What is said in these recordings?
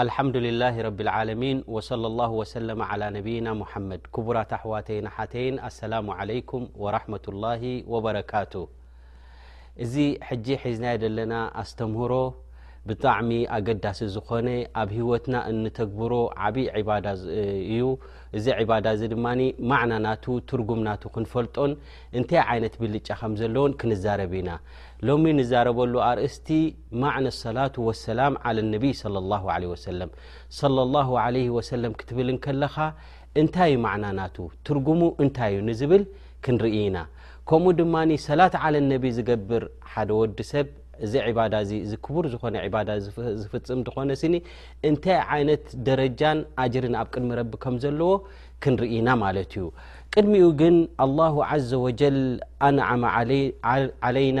ኣልሓምዱሊላሂ ረቢልዓለሚን ወሰለላሁ ወሰለመ ዓላ ነብይና ሙሓመድ ክቡራት ኣሕዋተይን ኣሓተይን ኣሰላሙ ዓለይኩም ወራሕመቱላሂ ወበረካቱ እዚ ሕጂ ሒዝናዮ ዘለና ኣስተምህሮ ብጣዕሚ ኣገዳሲ ዝኾነ ኣብ ሂወትና እንተግብሮ ዓብዪ ዕባዳ እዩ እዚ ዕባዳ እዚ ድማ ማዕና ናቱ ትርጉም ናቱ ክንፈልጦን እንታይ ዓይነት ብልጫ ከም ዘለዎን ክንዛረብ ኢና ሎሚ ንዛረበሉ ኣርእስቲ ማዕነ ኣሰላቱ ወሰላም ዓለ ነቢይ ለ ላ ለ ወሰለም ለ ላ ለ ወሰለም ክትብል እንከለኻ እንታይ እዩ ማዕና ናቱ ትርጉሙ እንታይ እዩ ንዝብል ክንርኢ ኢና ከምኡ ድማ ሰላት ዓለ ነቢ ዝገብር ሓደ ወዲ ሰብ እዚ ዕባዳ እዚ እዚ ክቡር ዝኾነ ዕባዳ ዝፍፅም ዝኾነ ስኒ እንታይ ዓይነት ደረጃን ኣጅርን ኣብ ቅድሚ ረቢ ከም ዘለዎ ክንርኢ ኢና ማለት እዩ ቅድሚኡ ግን ኣላሁ ዘ ወጀል ኣንዓማ ዓለይና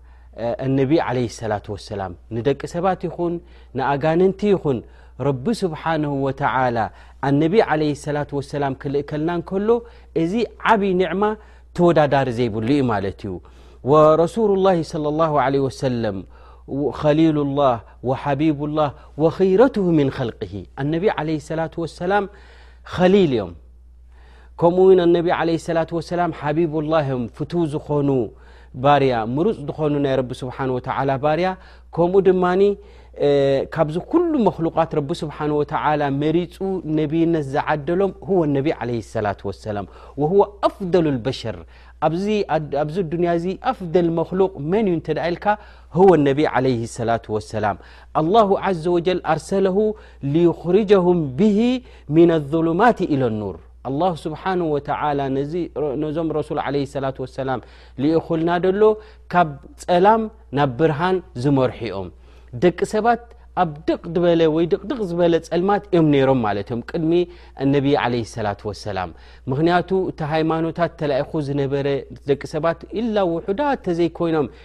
እነቢ ዓለይ ሰላት ወሰላም ንደቂ ሰባት ይኹን ንኣጋንንቲ ይኹን ረቢ ስብሓንሁ ወተዓላ ኣነቢ ዓለይ ሰላት ወሰላም ክልእከልና እንከሎ እዚ ዓብዪ ኒዕማ ተወዳዳሪ ዘይብሉ እዩ ማለት እዩ ወረሱሉ ላሂ ለ ላ ለ ወሰለም ኸሊሉ ላህ ወሓቢቡ ላህ ወኺረትሁ ምን ኸልቅሂ ኣነቢ ዓለይ ሰላት ወሰላም ኸሊል እዮም ከምኡ ውን ኣነቢ ለ ሰላት ወሰላም ሓቢብላህ እዮም ፍት ዝኾኑ ባርያ ምሩፅ ዝኾኑ ናይ ረቢ ስብሓን ወተላ ባርያ ከምኡ ድማ ካብዚ ኩሉ መክሉቃት ረቢ ስብሓን ወተላ መሪፁ ነብይነት ዝዓደሎም ህወ ነቢ ለ ሰላት ወሰላም ወህወ ኣፍደል ልበሸር ኣብዚ ኣዱንያ እዚ ኣፍደል መክሉቅ መን እዩ እንተ ኢልካ ህወ ነቢ ዓለይህ ሰላቱ ወሰላም ኣላሁ ዓዘ ወጀል ኣርሰለሁ ልዩኽርጀሁም ብሂ ምና ኣዙሉማት ኢለ ኑር ኣላ ስብሓን ወተላ ነዞም ረሱል ዓለ ሰላት ወሰላም ልኢኹልና ደሎ ካብ ጸላም ናብ ብርሃን ዝመርሑ ኦም ደቂ ሰባት ኣብ ድቕ ድበለ ወይ ድቕድቕ ዝበለ ጸልማት እዮም ነይሮም ማለት እዮም ቅድሚ ነቢ ዓለ ሰላት ወሰላም ምኽንያቱ እቲ ሃይማኖታት ተላኢኹ ዝነበረ ደቂ ሰባት ኢላ ውሑዳ እተዘይኮይኖም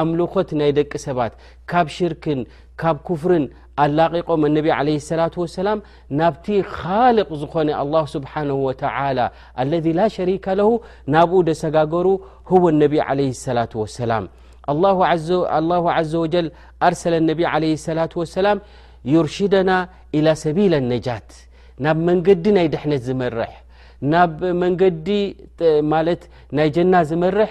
ኣምልኾት ናይ ደቂ ሰባት ካብ ሽርክን ካብ ኩፍርን ኣላቒቖም ኣነቢ ዓለ ሰላት ወሰላም ናብቲ ኻልቕ ዝኾነ ኣላ ስብሓን ወተላ ኣለዚ ላ ሸሪከ ለሁ ናብኡ ደሰጋገሩ ህወ ነቢ ዓለ ሰላት ወሰላም ኣላሁ ዘ ወጀል ኣርሰለ ነቢ ዓለ ሰላት ወሰላም ዩርሽደና ኢላ ሰቢል ነጃት ናብ መንገዲ ናይ ድሕነት ዝመርሕ ናብ መንገዲ ማለት ናይ ጀና ዝመርሕ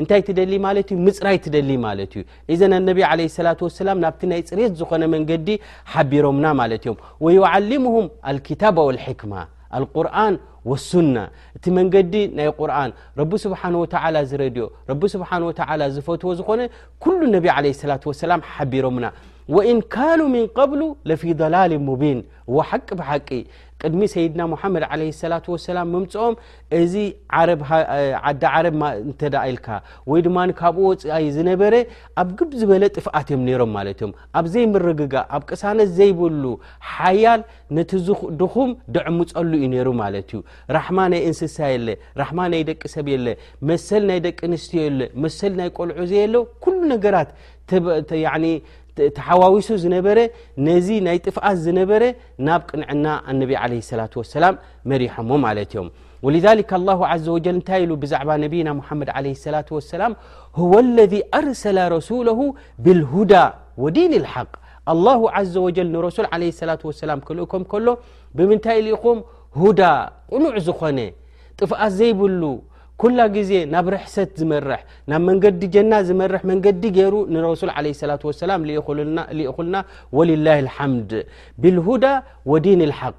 እንታይ ትደሊ ማለት እዩ ምፅራይ ትደሊ ማለት እዩ እዘ ነቢ ለ ላ ሰላም ናብቲ ናይ ፅሬት ዝኾነ መንገዲ ሓቢሮምና ማለት እዮም ወዩዓሊሙሁም ኣልክታባ ወልሕክማ ኣልቁርን ወሱና እቲ መንገዲ ናይ ቁርን ረቢ ስብሓን ወተላ ዝረድዮ ረቢ ስብሓን ወተላ ዝፈትዎ ዝኾነ ኩሉ ነቢ ለ ላ ሰላም ሓቢሮምና ወእን ካኑ ምን ቀብሉ ለፊ ላል ሙቢን እዎ ሓቂ ብሓቂ ቅድሚ ሰይድና ሙሓመድ ለ ላ ሰላም ምምፅኦም እዚ ዓዲ ዓረብ እንተ ኢልካ ወይ ድማ ካብኡ ወፅኣይ ዝነበረ ኣብ ግብ ዝበለ ጥፍኣት እዮም ነይሮም ማለት እዮም ኣብ ዘይምርግጋእ ኣብ ቅሳነት ዘይብሉ ሓያል ነቲ ድኹም ድዕምፀሉ እዩ ነይሩ ማለት እዩ ራሕማ ናይ እንስሳ የለ ራሕማ ናይ ደቂ ሰብ የለ መሰል ናይ ደቂ ኣንስትዮ የለ መሰል ናይ ቆልዑ ዘየለ ኩሉ ነገራት ተሓዋዊሱ ዝነበረ ነዚ ናይ ጥፍኣት ዝነበረ ናብ ቅንዕና ኣነቢ ዓለ ሰላት ወሰላም መሪሖሞ ማለት እዮም ወልሊክ ኣላሁ ዘ ወጀል እንታይ ኢሉ ብዛዕባ ነብይና ሙሓመድ ዓለ ሰላት ወሰላም ሁወ ለذ ኣርሰላ ረሱለሁ ብልሁዳ ወዲን ልሓቅ ኣላሁ ዘ ወጀል ንረሱል ዓለ ሰላት ወሰላም ክልእኮም ከሎ ብምንታይ ልኢኹም ሁዳ ቕኑዕ ዝኾነ ጥፍኣት ዘይብሉ ኩላ ግዜ ናብ ርሕሰት ዝመርሕ ናብ መንገዲ ጀና ዝመርሕ መንገዲ ገይሩ ንረሱል ዓለ ሰላት ወሰላም ልኢኹልና ወልላ ልሓምድ ብልሁዳ ወዲን ልሓቅ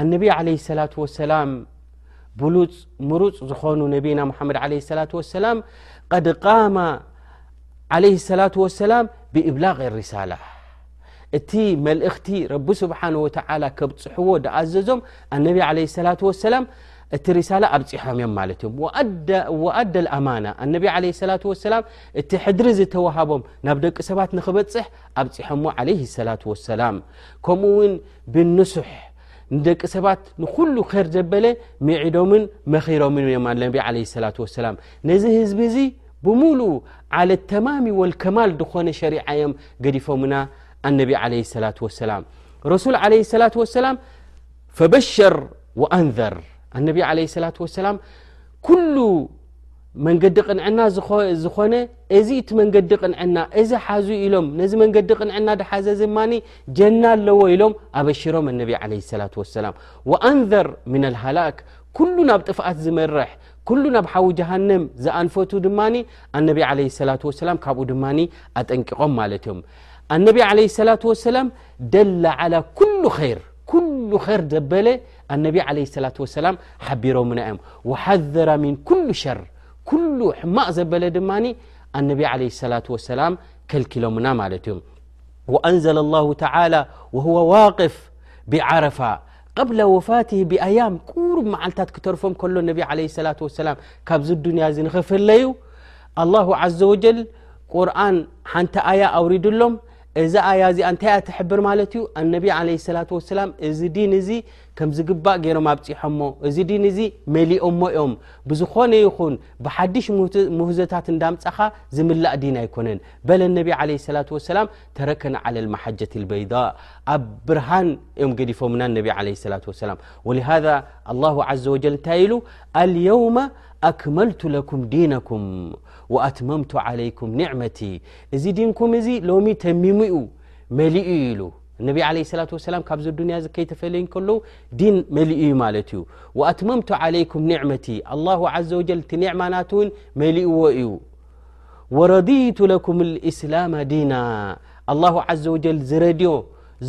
ኣነቢ ዓለይ ሰላት ወሰላም ብሉፅ ምሩፅ ዝኾኑ ነቢና ሙሓመድ ዓለ ሰላት ወሰላም ቐድ ቃማ ዓለይ ሰላት ወሰላም ብእብላቅ ሪሳላ እቲ መልእኽቲ ረቢ ስብሓን ወተዓላ ከብፅሕዎ ድኣዘዞም ኣነቢ ዓለ ሰላት ወሰላም እቲ ሪሳላ ኣብፂሖም እዮም ማለት እዮም ወኣደ ልኣማና ኣነቢ ዓለ ሰላት ወሰላም እቲ ሕድሪ ዝተዋሃቦም ናብ ደቂ ሰባት ንክበፅሕ ኣብፅሖምዎ ዓለይ ሰላት ወሰላም ከምኡ ውን ብንሱሕ ንደቂ ሰባት ንኩሉ ር ዘበለ ምዒዶምን መኺሮምን እዮም ኣ ነቢ ለ ላ ሰላም ነዚ ህዝቢ እዚ ብምሉኡ ዓለ ተማሚ ወልከማል ዝኾነ ሸሪዓ እዮም ገዲፎምና ኣነቢ ለ ላ ሰላም ረሱል ለ ላ ሰላም ፈበሸር ኣንዘር ኣነቢ ለ ላ ሰላም ኩሉ መንገዲ ቅንዕና ዝኾነ እዚ እቲ መንገዲ ቅንዕና እዚ ሓዙ ኢሎም ነዚ መንገዲ ቅንዕና ድሓዘ ዝማ ጀና ኣለዎ ኢሎም ኣበሽሮም ኣነቢ ለ ላ ሰላም ኣንዘር ምና ልሃላክ ኩሉ ናብ ጥፍኣት ዝመርሕ ኩሉ ናብ ሓዊ ጀሃንም ዝኣንፈቱ ድማ ኣነቢ ለ ሰላ ሰላም ካብኡ ድማ ኣጠንቂቖም ማለት እዮም ኣነቢ ለ ሰላ ሰላም ደላ ዓላ ኩሉ ኸይር ኩሉ ር ዘበለ ኣነቢ ለ ላ ሰላም ሓቢሮምና እዮም ሓዘራ ምን ኩሉ ሸር ኩሉ ሕማቕ ዘበለ ድማ ኣነቢ ለ ላ ሰላም ከልኪሎምና ማለት እዩ ኣንዘ ላه ተ ወ ዋቅፍ ብዓረፋ ብላ ወፋት ብኣያም ቁሩብ መዓልታት ክተርፎም ከሎ ነቢ ለ ላ ሰላም ካብዚ ዱንያ ዚ ንኸፍለዩ ኣላ ዘ ወጀል ቁርን ሓንቲ ኣያ ኣውሪድሎም እዛ ኣያ እዚኣ እንታይ እያ ትሕብር ማለት እዩ ኣነቢ ለ ሰላት ወሰላም እዚ ዲን እዚ ከም ዝግባእ ገይሮም ኣብፂሖሞ እዚ ዲን እዚ መሊኦሞ እዮም ብዝኾነ ይኹን ብሓድሽ ምህዞታት እንዳምፃኻ ዝምላእ ዲን ኣይኮነን በለ ነቢ ለ ሰላት ወሰላም ተረከን ዓለ ልመሓጀት ልበይዳ ኣብ ብርሃን እዮም ገዲፎምና ነቢ ለ ሰላት ወሰላም ወሃ ኣላሁ ዘ ወጀል እንታይ ኢሉ ኣልየውመ ኣክመልቱ ለኩም ዲነኩም ወኣትመምቱ ዓለይኩም ኒዕመቲ እዚ ዲንኩም እዚ ሎሚ ተሚሙ ዩ መሊኡ ዩ ኢሉ እነቢ ለ ላ ሰላም ካብዚ ኣዱንያ እዚ ከይተፈለዩ ከለዉ ዲን መሊኡ እዩ ማለት እዩ ወኣትመምቱ ዓለይኩም ኒዕመቲ ኣላ ዘ ወጀል እቲ ኒዕማ ናት እውን መሊእዎ እዩ ወረድቱ ለኩም እስላማ ዲና ኣላ ዘ ወጀል ዝረድዮ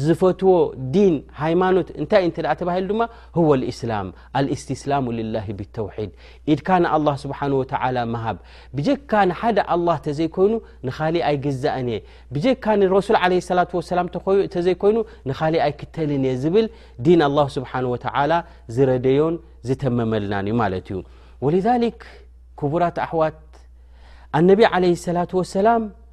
ዝፈትዎ ዲን ሃይማኖት እንታይ እዩ እተ ተባሂሉ ድማ ወ እስላም ኣልእስትስላሙ ልላ ብተውሒድ ኢድካ ንኣላህ ስብሓን ወተዓላ ምሃብ ብጀካ ንሓደ ኣላህ ተዘይኮይኑ ንኻሊእ ኣይግዛእን እየ ብጀካ ንረሱል ዓለ ሰላት ወሰላም ተዘይኮይኑ ንኻሊእ ኣይክተልን እየ ዝብል ዲን ኣላሁ ስብሓን ወተዓላ ዝረደዮን ዝተመመልናን እዩ ማለት እዩ ወልዛሊክ ክቡራት ኣሕዋት ኣነቢ ዓለ ሰላት ወሰላም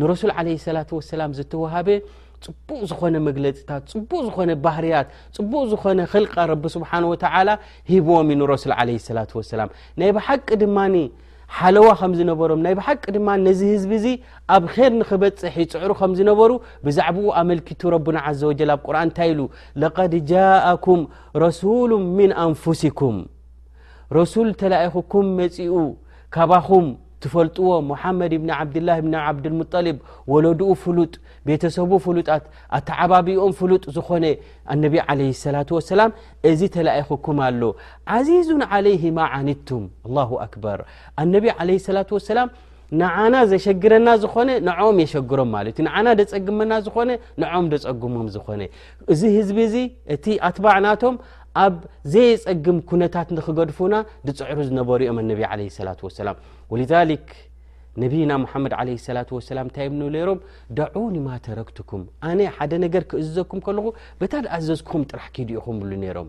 ንረሱል ዓለ ሰላት ወሰላም ዝተዋሃበ ፅቡቕ ዝኾነ መግለፅታት ፅቡቕ ዝኾነ ባህርያት ፅቡቕ ዝኾነ ክልቀ ረቢ ስብሓን ወተዓላ ሂብዎም ዩ ንረሱል ዓለ ሰላት ወሰላም ናይ ብሓቂ ድማ ሓለዋ ከም ዝነበሮም ናይ ብሓቂ ድማ ነዚ ህዝቢ እዚ ኣብ ኼር ንክበፅሕ ይፅዕሩ ከም ዝነበሩ ብዛዕባኡ ኣመልኪቱ ረቡና ዓዘ ወጀል ኣብ ቁርን እንታይ ኢሉ ለቀድ ጃእኩም ረሱሉ ምን ኣንፉሲኩም ረሱል ተላኢኹኩም መጺኡ ካባኹም ትፈልጥዎ ሙሓመድ ብኒ ዓብድላ ብኒ ዓብድልሙጠሊብ ወለድኡ ፍሉጥ ቤተሰቡ ፍሉጣት ኣተዓባቢኦም ፍሉጥ ዝኾነ ኣነቢ ዓለ ሰላት ወሰላም እዚ ተላኢኹኩም ኣሎ ዓዚዙን ዓለይህ ማዓኒቱም ኣላሁ ኣክበር ኣነቢ ዓለ ሰላት ወሰላም ንዓና ዘሸግረና ዝኾነ ንዕኦም የሸግሮም ማለት እዩ ንዓና ደጸግመና ዝኾነ ንዕኦም ደጸግሞም ዝኾነ እዚ ህዝቢ እዚ እቲ ኣትባዕ ናቶም ኣብ ዘየጸግም ኩነታት ንክገድፉና ዝጽዕሩ ዝነበሩ እዮም ኣነቢ ለ ሰላ ወሰላም ወሊክ ነቢና ሙሓመድ ለ ሰላ ወሰላም እንታይ ብ ነሮም ደዑኒ ማ ተረክትኩም ኣነ ሓደ ነገር ክእዝዘኩም ከለኹ በታ ዝኣዘዝኩም ጥራሕ ኪዱ ኢኹም ብሉ ነሮም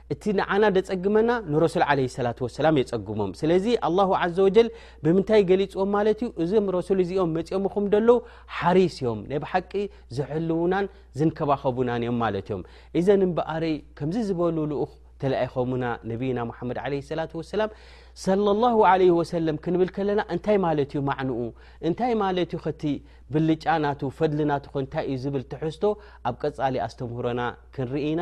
እቲ ንዓና ደጸግመና ንረሱል ዓለይሂ ሰላቱ ወሰላም የጸግሞም። ስለዚ ኣላሁ ዓዘ ወጀል ብምንታይ ገሊጽዎም ማለት እዩ? እዞም ረሱል እዚኦም መጺኦምኹም ደለዉ ሓሪስ እዮም፣ ናይ ብሓቂ ዝሕልዉናን ዝንከባኸቡናን እዮም ማለት እዮም። እዘን እምበኣረይ ከምዚ ዝበሉ ልኡኽ ተላኢኾሙና ነብይና ሙሓመድ ዓለይሂ ሰላቱ ወሰላም ሰለላሁ ዓለይሂ ወሰለም ክንብል ከለና እንታይ ማለት እዩ ማዕንኡ? እንታይ ማለት እዩ ከቲ ብልጫ ናቱ ፈድሊ ናቱ ከ እንታይ እዩ ዝብል ትሕዝቶ ኣብ ቀጻሊ ኣስተምህሮና ክንርኢ ኢና።